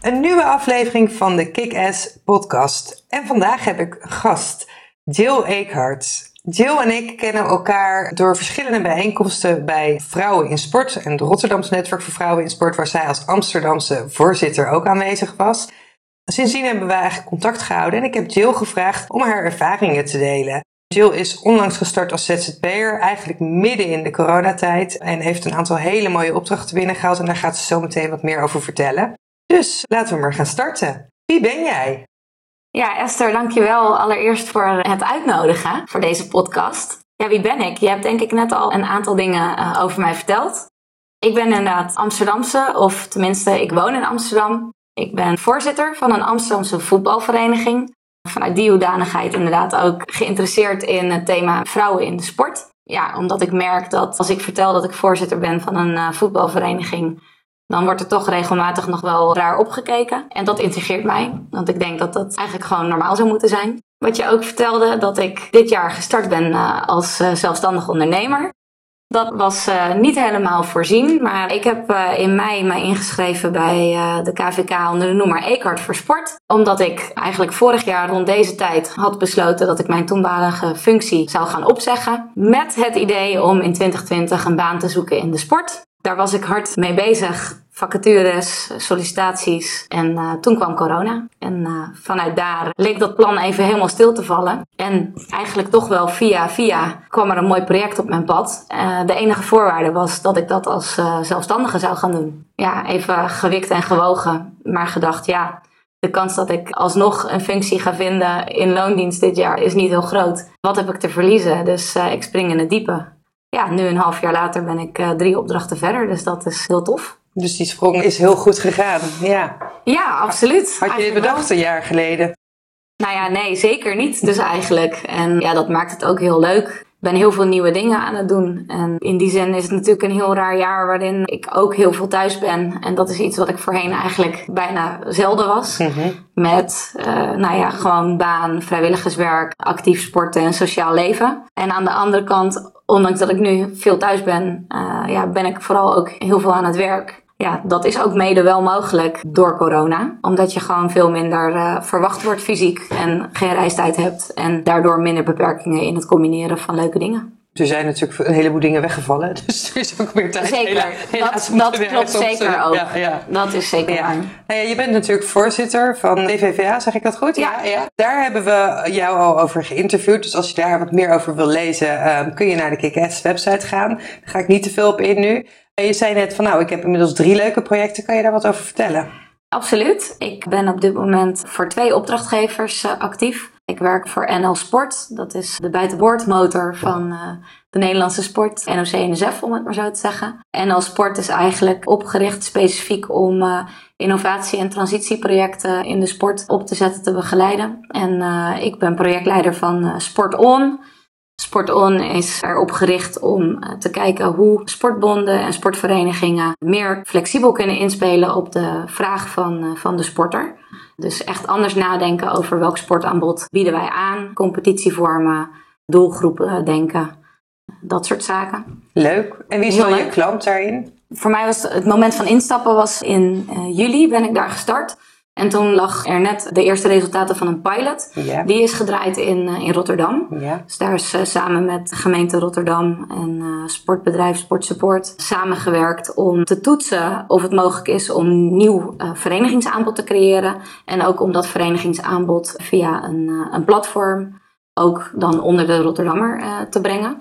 Een nieuwe aflevering van de Kick-Ass podcast. En vandaag heb ik gast Jill Eekhardt. Jill en ik kennen elkaar door verschillende bijeenkomsten bij Vrouwen in Sport en het Rotterdamse Netwerk voor Vrouwen in Sport, waar zij als Amsterdamse voorzitter ook aanwezig was. Sindsdien hebben we eigenlijk contact gehouden en ik heb Jill gevraagd om haar ervaringen te delen. Jill is onlangs gestart als ZZP'er, eigenlijk midden in de coronatijd en heeft een aantal hele mooie opdrachten binnengehaald en daar gaat ze zo meteen wat meer over vertellen. Dus laten we maar gaan starten. Wie ben jij? Ja, Esther, dankjewel allereerst voor het uitnodigen voor deze podcast. Ja, wie ben ik? Je hebt denk ik net al een aantal dingen uh, over mij verteld. Ik ben inderdaad Amsterdamse, of tenminste, ik woon in Amsterdam. Ik ben voorzitter van een Amsterdamse voetbalvereniging. Vanuit die hoedanigheid inderdaad ook geïnteresseerd in het thema vrouwen in de sport. Ja, omdat ik merk dat als ik vertel dat ik voorzitter ben van een uh, voetbalvereniging, dan wordt er toch regelmatig nog wel raar opgekeken. En dat intrigeert mij, want ik denk dat dat eigenlijk gewoon normaal zou moeten zijn. Wat je ook vertelde, dat ik dit jaar gestart ben uh, als uh, zelfstandig ondernemer. Dat was uh, niet helemaal voorzien, maar ik heb in mei mij ingeschreven bij de KVK onder de noemer Eekart voor Sport. Omdat ik eigenlijk vorig jaar rond deze tijd had besloten dat ik mijn toenmalige functie zou gaan opzeggen. Met het idee om in 2020 een baan te zoeken in de sport. Daar was ik hard mee bezig. Vacatures, sollicitaties. En uh, toen kwam corona. En uh, vanuit daar leek dat plan even helemaal stil te vallen. En eigenlijk toch wel via via kwam er een mooi project op mijn pad. Uh, de enige voorwaarde was dat ik dat als zelfstandige zou gaan doen. Ja, even gewikt en gewogen. Maar gedacht, ja, de kans dat ik alsnog een functie ga vinden in loondienst dit jaar is niet heel groot. Wat heb ik te verliezen? Dus ik spring in het diepe ja, nu een half jaar later ben ik uh, drie opdrachten verder, dus dat is heel tof. Dus die sprong is heel goed gegaan, ja. Ja, absoluut. Had je dit bedacht een jaar geleden? Nou ja, nee, zeker niet dus eigenlijk. En ja, dat maakt het ook heel leuk. Ben heel veel nieuwe dingen aan het doen. En in die zin is het natuurlijk een heel raar jaar waarin ik ook heel veel thuis ben. En dat is iets wat ik voorheen eigenlijk bijna zelden was. Mm -hmm. Met, uh, nou ja, gewoon baan, vrijwilligerswerk, actief sporten en sociaal leven. En aan de andere kant, ondanks dat ik nu veel thuis ben, uh, ja, ben ik vooral ook heel veel aan het werk. Ja, dat is ook mede wel mogelijk door corona. Omdat je gewoon veel minder uh, verwacht wordt fysiek en geen reistijd hebt. En daardoor minder beperkingen in het combineren van leuke dingen. Er zijn natuurlijk een heleboel dingen weggevallen, dus er is ook meer tijd. Zeker, helaas dat, dat klopt zeker ook. Ja, ja. Dat is zeker ja. waar. Nou ja, je bent natuurlijk voorzitter van DVVA, zeg ik dat goed? Ja. ja. Daar hebben we jou al over geïnterviewd, dus als je daar wat meer over wil lezen, um, kun je naar de Kick-Ass website gaan. Daar ga ik niet te veel op in nu. Je zei net van nou, ik heb inmiddels drie leuke projecten. Kan je daar wat over vertellen? Absoluut. Ik ben op dit moment voor twee opdrachtgevers uh, actief. Ik werk voor NL Sport. Dat is de buitenboordmotor van uh, de Nederlandse sport. NOC-NSF om het maar zo te zeggen. NL Sport is eigenlijk opgericht specifiek om uh, innovatie- en transitieprojecten in de sport op te zetten, te begeleiden. En ik ben projectleider van Sport On. Sport On is erop gericht om te kijken hoe sportbonden en sportverenigingen meer flexibel kunnen inspelen op de vraag van, van de sporter. Dus echt anders nadenken over welk sportaanbod bieden wij aan, competitievormen, doelgroepen denken, dat soort zaken. Leuk. En wie is dan je klant daarin? Voor mij was het moment van instappen was in uh, juli ben ik daar gestart. En toen lag er net de eerste resultaten van een pilot. Die is gedraaid in, uh, in Rotterdam. Dus daar is uh, samen met de gemeente Rotterdam en uh, sportbedrijf Sportsupport samengewerkt om te toetsen of het mogelijk is om nieuw verenigingsaanbod te creëren. En ook om dat verenigingsaanbod via een, een platform ook dan onder de Rotterdammer te brengen.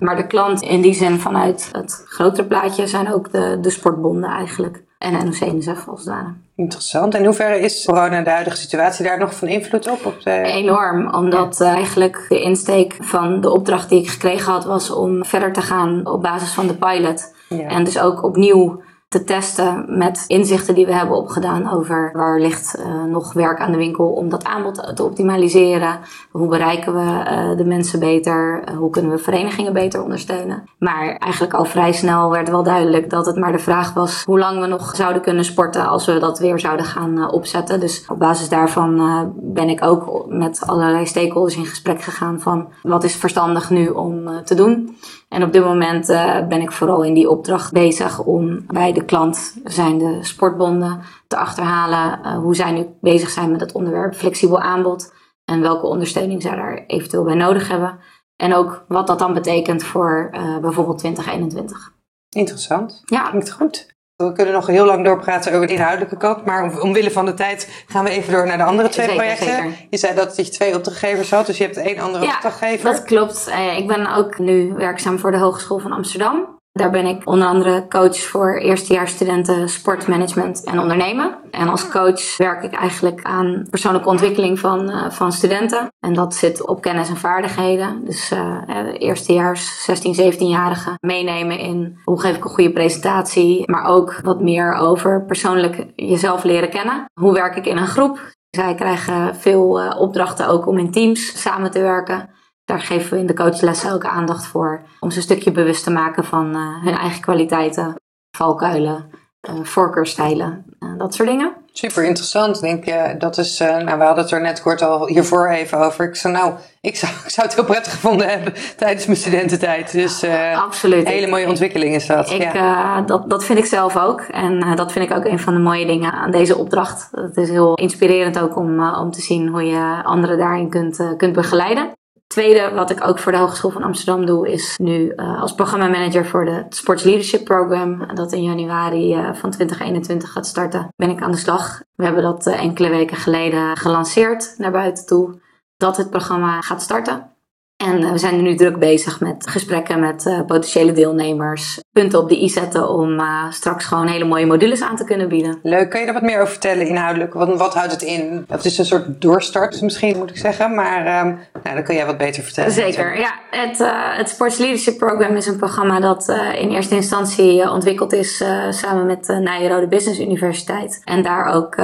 Maar de klant in die zin vanuit het grotere plaatje zijn ook de, de sportbonden eigenlijk. En als het ware. Interessant. En in hoeverre is corona de huidige situatie daar nog van invloed op? op de... Enorm, omdat uh, eigenlijk de insteek van de opdracht die ik gekregen had was om verder te gaan op basis van de pilot. Ja. En dus ook opnieuw te testen met inzichten die we hebben opgedaan over waar ligt uh, nog werk aan de winkel om dat aanbod te optimaliseren. Hoe bereiken we uh, de mensen beter? Uh, hoe kunnen we verenigingen beter ondersteunen? Maar eigenlijk al vrij snel werd wel duidelijk dat het maar de vraag was hoe lang we nog zouden kunnen sporten als we dat weer zouden gaan opzetten. Dus op basis daarvan ben ik ook met allerlei stakeholders in gesprek gegaan van wat is verstandig nu om te doen. En op dit moment uh, ben ik vooral in die opdracht bezig om bij de klant, zijn de sportbonden, te achterhalen uh, hoe zij nu bezig zijn met het onderwerp flexibel aanbod en welke ondersteuning zij daar eventueel bij nodig hebben. En ook wat dat dan betekent voor uh, bijvoorbeeld 2021. Interessant. Ja. Klinkt goed. We kunnen nog heel lang doorpraten over de inhoudelijke kant, maar omwille van de tijd gaan we even door naar de andere twee Zeker, projecten. zeker. Je zei dat je twee opdrachtgevers had, dus je hebt één andere Ja, opdrachtgever. Dat klopt. Eh, Ik ben ook nu werkzaam voor de Hogeschool van Amsterdam. Daar ben ik onder andere coach voor eerstejaarsstudenten sportmanagement en ondernemen. En als coach werk ik eigenlijk aan persoonlijke ontwikkeling van, eh, van studenten. En dat zit op kennis en vaardigheden. Dus eh, eh, eerstejaars, 16, 17-jarigen meenemen in hoe geef ik een goede presentatie. Maar ook wat meer over persoonlijk jezelf leren kennen. Hoe werk ik in een groep? Zij krijgen veel opdrachten ook om in teams samen te werken. Daar geven we in de coachlessen ook aandacht voor. Om ze een stukje bewust te maken van eh, hun eigen kwaliteiten, valkuilen, eh voorkeurstijlen, eh, dat soort dingen. Super interessant. Denk dat is, nou, we hadden het er net kort al hiervoor even over. Ik zei, nou, ik zou, ik zou het heel prettig gevonden hebben tijdens mijn studententijd. Dus Absoluut. een hele mooie ontwikkeling is dat. Ik, ja. dat, dat vind ik zelf ook. En dat vind ik ook een van de mooie dingen aan deze opdracht. Het is heel inspirerend ook om, om te zien hoe je anderen daarin kunt, kunt begeleiden. Tweede, wat ik ook voor de Hogeschool van Amsterdam doe, is nu eh, als programmamanager voor de Sports Leadership Program, dat in januari eh, van 2021 gaat starten, ben ik aan de slag. We hebben dat eh, enkele weken geleden gelanceerd naar buiten toe, dat het programma gaat starten. En eh, we zijn nu druk bezig met gesprekken met eh, potentiële deelnemers, punten op de i zetten om eh, straks gewoon hele mooie modules aan te kunnen bieden. Leuk, kan je daar wat meer over vertellen inhoudelijk? Wat, wat houdt het in? Het is een soort doorstart misschien, moet ik zeggen. Maar ehm, nou, dan kun jij wat beter vertellen. Zeker, ja. Het, eh, het Sports Leadership Program is een programma dat in eerste instantie ontwikkeld is samen met de Nijrode Business Universiteit. En daar ook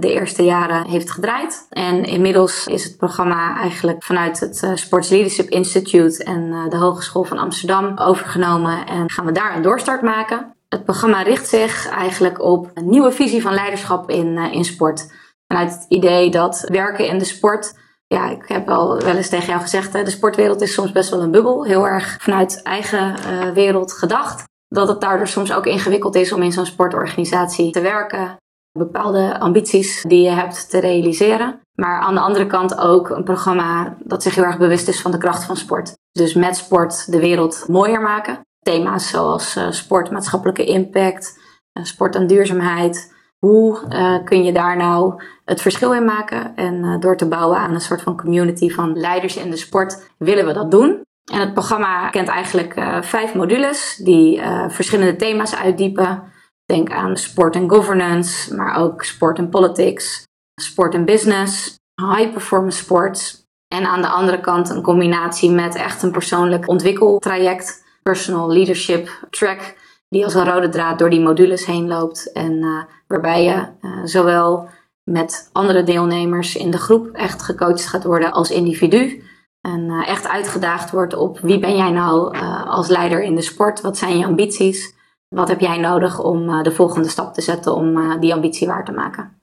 de eerste jaren heeft gedraaid. En inmiddels is het programma eigenlijk vanuit het Sports Leadership Institute en eh, de Hogeschool van Amsterdam overgenomen. En gaan we daar een doorstart maken. Het programma richt zich eigenlijk op een nieuwe visie van leiderschap in, eh, in sport. Vanuit het idee dat werken in de sport ja, ik heb al wel eens tegen jou gezegd, hè, de sportwereld is soms best wel een bubbel. Heel erg vanuit eigen eh, wereld gedacht. Dat het daardoor soms ook ingewikkeld is om in zo'n sportorganisatie te werken. Bepaalde ambities die je hebt te realiseren. Maar aan de andere kant ook een programma dat zich heel erg bewust is van de kracht van sport. Dus met sport de wereld mooier maken. Thema's zoals eh, sport, maatschappelijke impact, eh, sport en duurzaamheid. Hoe eh, kun je daar nou het verschil in maken? En door te bouwen aan een soort van community van leiders in de sport willen we dat doen. En het programma kent eigenlijk vijf modules die verschillende thema's uitdiepen. Denk aan sport en governance, maar ook sport en politics, sport en business, high performance sports. En aan de andere kant een combinatie met echt een persoonlijk ontwikkeltraject, personal leadership track, die als een rode draad door die modules heen loopt. En eh, waarbij je eh, zowel met andere deelnemers in de groep echt gecoacht gaat worden als individu. En eh, echt uitgedaagd wordt op wie ben jij nou als leider in de sport? Wat zijn je ambities? Wat heb jij nodig om eh, de volgende stap te zetten om eh, die ambitie waar te maken?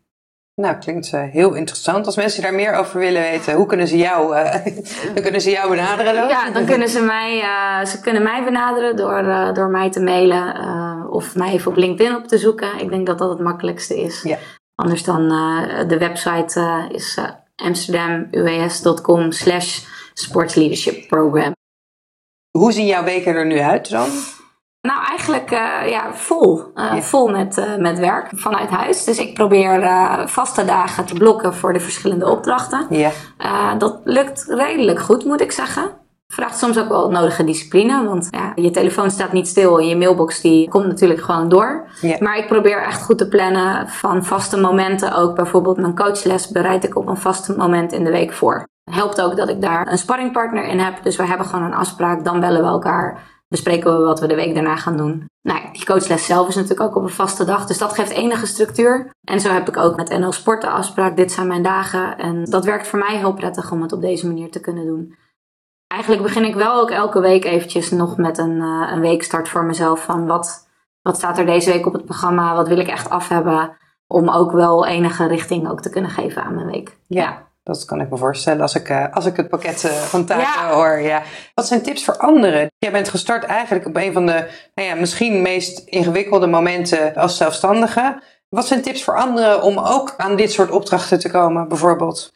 Nou, klinkt eh, heel interessant. Als mensen daar meer over willen weten, hoe kunnen ze jou, dan kunnen ze jou benaderen dan? Ja, dan kunnen ze mij, ze kunnen mij benaderen door, door mij te mailen of mij even op LinkedIn op te zoeken. Ik denk dat dat het makkelijkste is. Ja. Anders dan de website is amsterdamues.com slash sportsleadership program. Hoe zien jouw weken er nu uit dan? Nou, eigenlijk eh, ja, vol. Eh, Ja. Vol met, eh, met werk vanuit huis. Dus ik probeer eh, vaste dagen te blokken voor de verschillende opdrachten. Ja. Eh, dat lukt redelijk goed, moet ik zeggen. Vraagt soms ook wel nodige discipline, want ja, je telefoon staat niet stil en je mailbox die komt natuurlijk gewoon door. Ja. Maar ik probeer echt goed te plannen van vaste momenten. Ook bijvoorbeeld mijn coachles bereid ik op een vaste moment in de week voor. Helpt ook dat ik daar een sparringpartner in heb. Dus we hebben gewoon een afspraak, dan bellen we elkaar bespreken we wat we de week daarna gaan doen. Nou, die coachles zelf is natuurlijk ook op een vaste dag, dus dat geeft enige structuur. En zo heb ik ook met NL Sport de afspraak, dit zijn mijn dagen. En dat werkt voor mij heel prettig om het op deze manier te kunnen doen. Eigenlijk begin ik wel ook elke week eventjes nog met een, uh, een weekstart voor mezelf van wat, wat staat er deze week op het programma, wat wil ik echt af hebben, om ook wel enige richting ook te kunnen geven aan mijn week. Ja. Dat kan ik me voorstellen als ik, uh, als ik het pakket uh, van taken hoor. Ja. Wat zijn tips voor anderen? Jij bent gestart eigenlijk op een van de nou ja, misschien meest ingewikkelde momenten als zelfstandige. Wat zijn tips voor anderen om ook aan dit soort opdrachten te komen, bijvoorbeeld?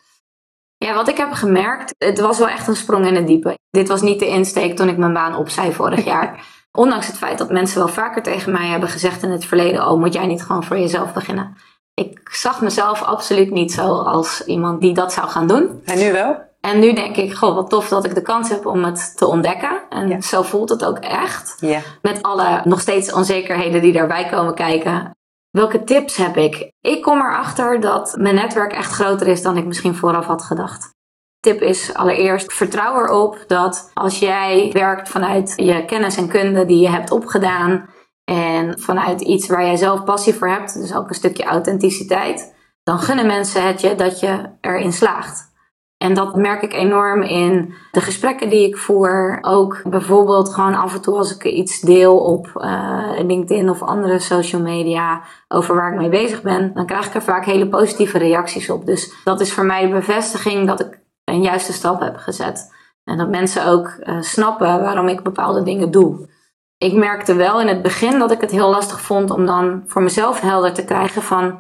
Ja, wat ik heb gemerkt, het was wel echt een sprong in het diepe. Dit was niet de insteek toen ik mijn baan opzij vorig jaar. Ondanks het feit dat mensen wel vaker tegen mij hebben gezegd in het verleden: Oh, moet jij niet gewoon voor jezelf beginnen? Ik zag mezelf absoluut niet zo als iemand die dat zou gaan doen. En nu wel? En nu denk ik, goh, wat tof dat ik de kans heb om het te ontdekken. En ja. zo voelt het ook echt. Ja. Met alle nog steeds onzekerheden die daarbij komen kijken. Welke tips heb ik? Ik kom erachter dat mijn netwerk echt groter is dan ik misschien vooraf had gedacht. Tip is allereerst vertrouw erop dat als jij werkt vanuit je kennis en kunde die je hebt opgedaan en vanuit iets waar jij zelf passie voor hebt, dus ook een stukje authenticiteit, dan gunnen mensen het je dat je erin slaagt. En dat merk ik enorm in de gesprekken die ik voer. Ook bijvoorbeeld gewoon af en toe als ik iets deel op uh, LinkedIn of andere social media over waar ik mee bezig ben, dan krijg ik er vaak hele positieve reacties op. Dus dat is voor mij de bevestiging dat ik een juiste stap heb gezet. En dat mensen ook uh, snappen waarom ik bepaalde dingen doe. Ik merkte wel in het begin dat ik het heel lastig vond om dan voor mezelf helder te krijgen van,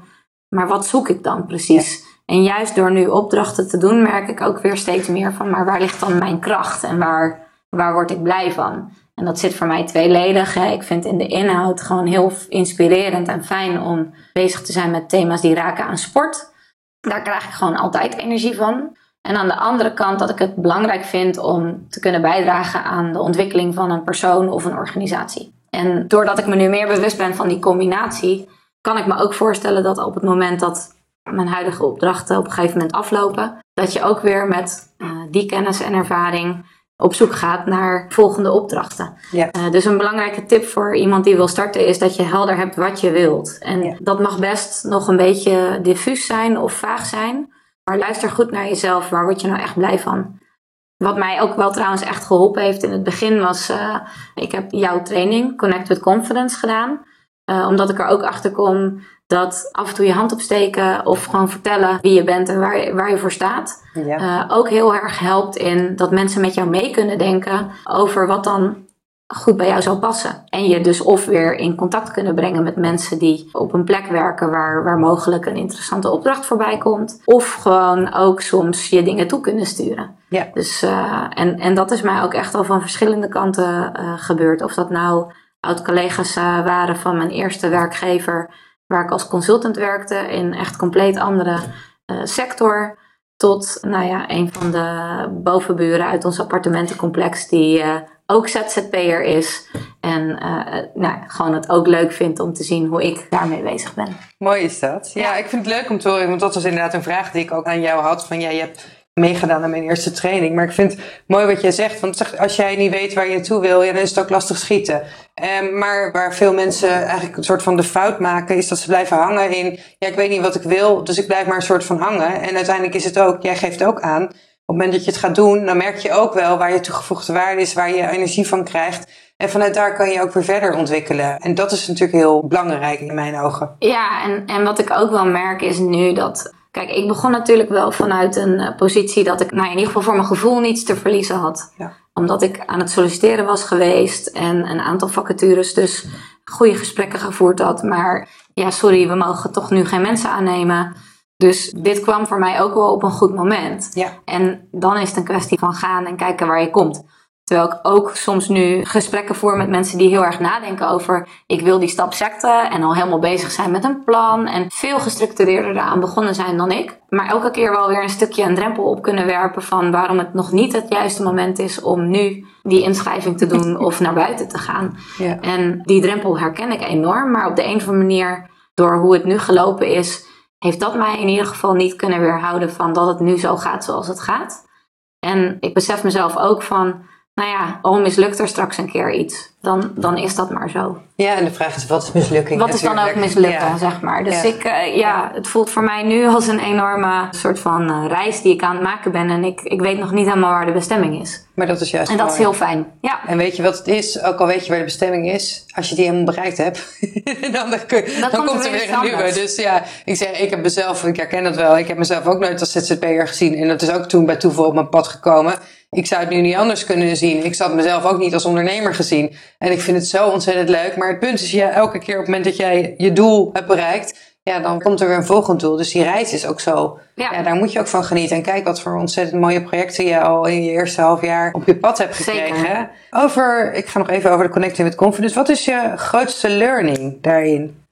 maar wat zoek ik dan precies? En juist door nu opdrachten te doen, merk ik ook weer steeds meer van, maar waar ligt dan mijn kracht en waar, waar word ik blij van? En dat zit voor mij tweeledig. Hè. Ik vind in de inhoud gewoon heel inspirerend en fijn om bezig te zijn met thema's die raken aan sport. Daar krijg ik gewoon altijd energie van. En aan de andere kant dat ik het belangrijk vind om te kunnen bijdragen aan de ontwikkeling van een persoon of een organisatie. En doordat ik me nu meer bewust ben van die combinatie, kan ik me ook voorstellen dat op het moment dat mijn huidige opdrachten op een gegeven moment aflopen, dat je ook weer met uh, die kennis en ervaring op zoek gaat naar volgende opdrachten. Ja. Uh, dus een belangrijke tip voor iemand die wil starten is dat je helder hebt wat je wilt. En Ja. dat mag best nog een beetje diffuus zijn of vaag zijn. Maar luister goed naar jezelf. Waar word je nou echt blij van? Wat mij ook wel trouwens echt geholpen heeft in het begin was... Uh, ik heb jouw training Connect with Confidence gedaan. Uh, omdat ik er ook achter kom dat af en toe je hand opsteken... of gewoon vertellen wie je bent en waar je, waar je voor staat... Ja. Uh, ook heel erg helpt in dat mensen met jou mee kunnen denken... over wat dan goed bij jou zou passen. En je dus of weer in contact kunnen brengen met mensen die op een plek werken waar, waar mogelijk een interessante opdracht voorbij komt. Of gewoon ook soms je dingen toe kunnen sturen. Ja. Dus, uh, en, en dat is mij ook echt al van verschillende kanten uh, gebeurd. Of dat nou oud-collega's uh, waren van mijn eerste werkgever, waar ik als consultant werkte in echt compleet andere sector. Tot nou ja, een van de bovenburen uit ons appartementencomplex die ook ZZP'er is. En uh, nou, gewoon het ook leuk vindt om te zien hoe ik daarmee bezig ben. Mooi is dat. Ja, ja, ik vind het leuk om te horen, want dat was inderdaad een vraag die ik ook aan jou had. Van ja, je hebt meegedaan aan mijn eerste training. Maar ik vind het mooi wat jij zegt. Want als jij niet weet waar je naartoe wil, dan is het ook lastig schieten. Um, maar waar veel mensen eigenlijk een soort van de fout maken, is dat ze blijven hangen in, ja, ik weet niet wat ik wil, dus ik blijf maar een soort van hangen. En uiteindelijk is het ook, jij geeft ook aan, op het moment dat je het gaat doen, dan merk je ook wel waar je toegevoegde waarde is, waar je energie van krijgt. En vanuit daar kan je ook weer verder ontwikkelen. En dat is natuurlijk heel belangrijk in mijn ogen. Ja, en, en wat ik ook wel merk is nu dat. Kijk, ik begon natuurlijk wel vanuit een uh, positie dat ik, nou in ieder geval voor mijn gevoel niets te verliezen had. Ja. Omdat ik aan het solliciteren was geweest en een aantal vacatures dus goede gesprekken gevoerd had. Maar ja, sorry, we mogen toch nu geen mensen aannemen. Dus dit kwam voor mij ook wel op een goed moment. Ja. En dan is het een kwestie van gaan en kijken waar je komt. Terwijl ik ook soms nu gesprekken voer met mensen die heel erg nadenken over ik wil die stap zetten en al helemaal bezig zijn met een plan en veel gestructureerder eraan begonnen zijn dan ik. Maar elke keer wel weer een stukje een drempel op kunnen werpen van waarom het nog niet het juiste moment is om nu die inschrijving te doen of naar buiten te gaan. Ja. En die drempel herken ik enorm, maar op de een of andere manier door hoe het nu gelopen is, heeft dat mij in ieder geval niet kunnen weerhouden van dat het nu zo gaat zoals het gaat. En ik besef mezelf ook van nou ja, al mislukt er straks een keer iets, dan, dan is dat maar zo. Ja, en de vraag is, wat is mislukking? Wat is dan ook mislukken, zeg maar. Dus ik, uh, ja, het voelt voor mij nu als een enorme soort van uh, reis die ik aan het maken ben. En ik, ik weet nog niet helemaal waar de bestemming is. Maar dat is juist En dat is heel fijn, ja. En weet je wat het is? Ook al weet je waar de bestemming is, als je die helemaal bereikt hebt, dan, dan, dan komt er weer een nieuwe. Dus ja, ik zeg, ik heb mezelf, ik herken dat wel, ik heb mezelf ook nooit als ZZP'er gezien. En dat is ook toen bij toeval op mijn pad gekomen ik zou het nu niet anders kunnen zien. Ik zat mezelf ook niet als ondernemer gezien. En ik vind het zo ontzettend leuk. Maar het punt is, ja, elke keer op het moment dat jij je doel hebt bereikt, ja, dan komt er weer een volgend doel. Dus die reis is ook zo. Ja. daar moet je ook van genieten. En kijk wat voor ontzettend mooie projecten je al in je eerste half jaar op je pad hebt gekregen. Over, ik ga nog even over de Connecting with Confidence. Wat is je grootste learning daarin?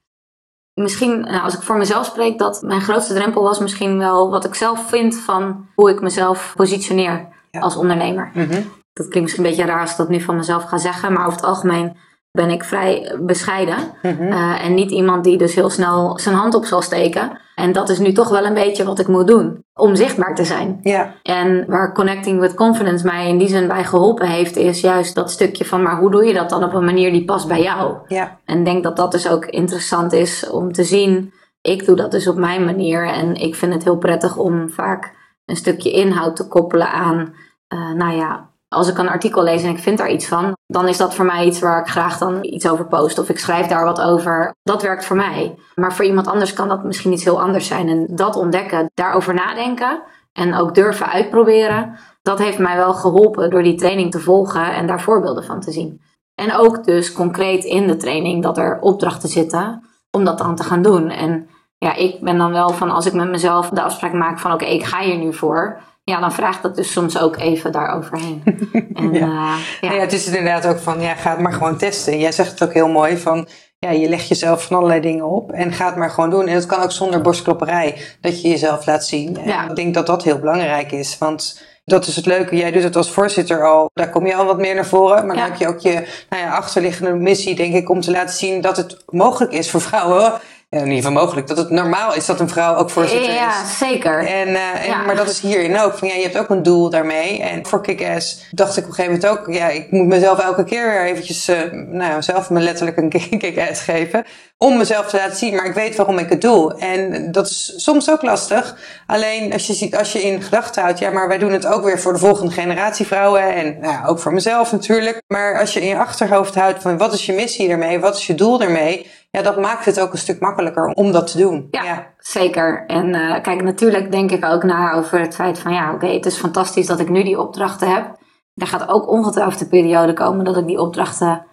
Misschien, nou, als ik voor mezelf spreek, dat mijn grootste drempel was misschien wel wat ik zelf vind van hoe ik mezelf positioneer als ondernemer. Mhm. Dat klinkt misschien een beetje raar als ik dat nu van mezelf ga zeggen, maar over het algemeen ben ik vrij bescheiden. Mhm. Eh, en niet iemand die dus heel snel zijn hand op zal steken. En dat is nu toch wel een beetje wat ik moet doen. Om zichtbaar te zijn. En waar Connecting with Confidence mij in die zin bij geholpen heeft, is juist dat stukje van, maar hoe doe je dat dan op een manier die past bij jou? Ja. En denk dat dat dus ook interessant is om te zien. Ik doe dat dus op mijn manier. En ik vind het heel prettig om vaak een stukje inhoud te koppelen aan uh, nou ja, als ik een artikel lees en ik vind daar iets van, dan is dat voor mij iets waar ik graag dan iets over post. Of ik schrijf daar wat over. Dat werkt voor mij. Maar voor iemand anders kan dat misschien iets heel anders zijn. En dat ontdekken, daarover nadenken en ook durven uitproberen, dat heeft mij wel geholpen door die training te volgen en daar voorbeelden van te zien. En ook dus concreet in de training dat er opdrachten zitten om dat dan te gaan doen. En ja, ik ben dan wel van als ik met mezelf de afspraak maak van oké, ik ga hier nu voor ja, dan vraagt dat dus soms ook even daaroverheen. En, ja. Uh, ja. ja. het is inderdaad ook van, ja, ga het maar gewoon testen. Jij zegt het ook heel mooi van, ja, je legt jezelf van allerlei dingen op en ga het maar gewoon doen. En het kan ook zonder borstklopperij, dat je jezelf laat zien. En ja. ik denk dat dat heel belangrijk is, want dat is het leuke. Jij doet het als voorzitter al. Daar kom je al wat meer naar voren. Maar dan heb je ook je nou ja, achterliggende missie, denk ik, om te laten zien dat het mogelijk is voor vrouwen in ieder geval mogelijk. Dat het normaal is dat een vrouw ook voorzitter is. Ja, zeker. En, uh, en Maar dat is hierin ook. Van, ja, je hebt ook een doel daarmee. En voor Kick-Ass dacht ik op een gegeven moment ook... Ja, ik moet mezelf elke keer weer eventjes... Uh, nou, zelf me letterlijk een Kick-Ass geven. Om mezelf te laten zien. Maar ik weet waarom ik het doe. En dat is soms ook lastig. Alleen als je, ziet, als je in gedachten houdt... Ja, maar wij doen het ook weer voor de volgende generatie vrouwen. En nou, ook voor mezelf natuurlijk. Maar als je in je achterhoofd houdt van... Wat is je missie ermee? Wat is je doel ermee? Ja, dat maakt het ook een stuk makkelijker om dat te doen. Ja, zeker. En uh, kijk, natuurlijk denk ik ook na over het feit van ja, oké, het is fantastisch dat ik nu die opdrachten heb. Er gaat ook ongetwijfeld een periode komen dat ik die opdrachten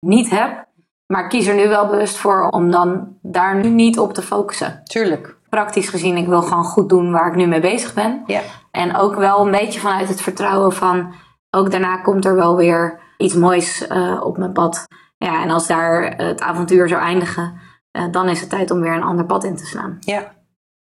niet heb. Maar ik kies er nu wel bewust voor om dan daar nu niet op te focussen. Tuurlijk. Praktisch gezien, ik wil gewoon goed doen waar ik nu mee bezig ben. Ja. En ook wel een beetje vanuit het vertrouwen van, ook daarna komt er wel weer iets moois uh, op mijn pad. Ja, en als daar het avontuur zou eindigen, uh, dan is het tijd om weer een ander pad in te slaan. Ja.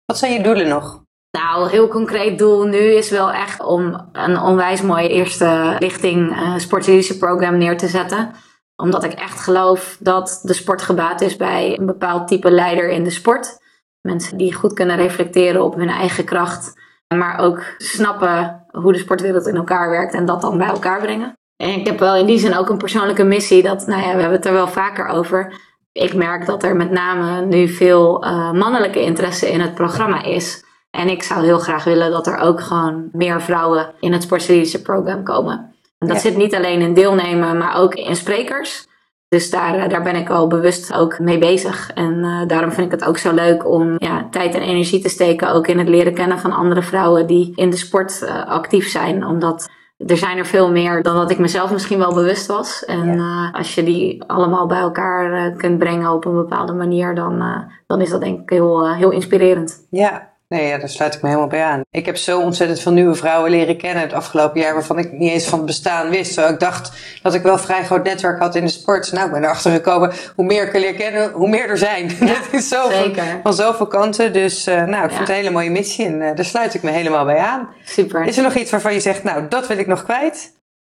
Wat zijn je doelen nog? Nou, heel concreet doel nu is wel echt om een onwijs mooie eerste lichting uh, sportjuridische program neer te zetten. Omdat ik echt geloof dat de sport gebaat is bij een bepaald type leider in de sport. Mensen die goed kunnen reflecteren op hun eigen kracht, maar ook snappen hoe de sportwereld in elkaar werkt en dat dan bij elkaar brengen. En ik heb wel in die zin ook een persoonlijke missie. Dat, nou ja, we hebben het er wel vaker over. Ik merk dat er met name nu veel uh, mannelijke interesse in het programma is. En ik zou heel graag willen dat er ook gewoon meer vrouwen in het sportjuridische programma komen. En dat zit niet alleen in deelnemen, maar ook in sprekers. Dus daar, eh, daar ben ik al bewust ook mee bezig. En uh, daarom vind ik het ook zo leuk om ja, tijd en energie te steken ook in het leren kennen van andere vrouwen die in de sport uh, actief zijn. Omdat er zijn er veel meer dan dat ik mezelf misschien wel bewust was. En uh, als je die allemaal bij elkaar uh, kunt brengen op een bepaalde manier, dan, uh, dan is dat denk ik heel, heel inspirerend. Ja, Nee, ja, daar sluit ik me helemaal bij aan. Ik heb zo ontzettend veel nieuwe vrouwen leren kennen het afgelopen jaar, waarvan ik niet eens van het bestaan wist. Terwijl ik dacht dat ik wel een vrij groot netwerk had in de sport. Nou, ik ben erachter gekomen, hoe meer ik er leer kennen, hoe meer er zijn. Ja, dat is zo van, zeker. van zoveel kanten. Dus eh, nou, ik Ja. vind het een hele mooie missie en eh, daar sluit ik me helemaal bij aan. Super. Is er nog iets waarvan je zegt, nou, dat wil ik nog kwijt?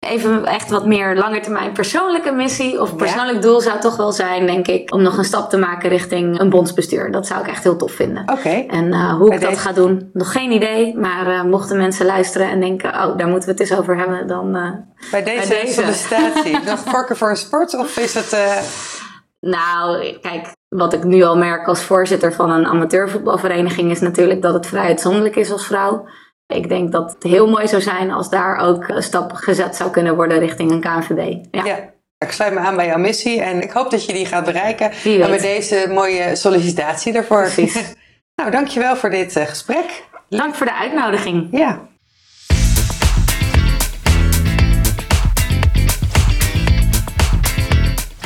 Even echt wat meer langetermijn persoonlijke missie of persoonlijk doel zou toch wel zijn, denk ik, om nog een stap te maken richting een bondsbestuur. Dat zou ik echt heel tof vinden. Oké. En eh, hoe Bij ik dat deze- ga doen, nog geen idee. Maar eh, mochten mensen luisteren en denken, oh, daar moeten we het eens over hebben, dan... eh, Bij deze, Bij deze. sollicitatie, nog voorkeur voor een sport of is het... Nou, kijk, wat ik nu al merk als voorzitter van een amateurvoetbalvereniging is natuurlijk dat het vrij uitzonderlijk is als vrouw. Ik denk dat het heel mooi zou zijn als daar ook een stap gezet zou kunnen worden richting een KNVB. Ja, Ja, ik sluit me aan bij jouw missie en ik hoop dat je die gaat bereiken. En met deze mooie sollicitatie daarvoor. Precies. nou, dankjewel voor dit eh, gesprek. Dank voor de uitnodiging. Ja.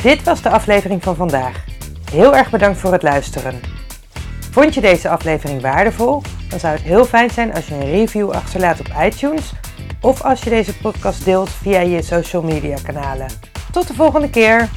Dit was de aflevering van vandaag. Heel erg bedankt voor het luisteren. Vond je deze aflevering waardevol? Dan zou het heel fijn zijn als je een review achterlaat op iTunes of als je deze podcast deelt via je social media kanalen. Tot de volgende keer!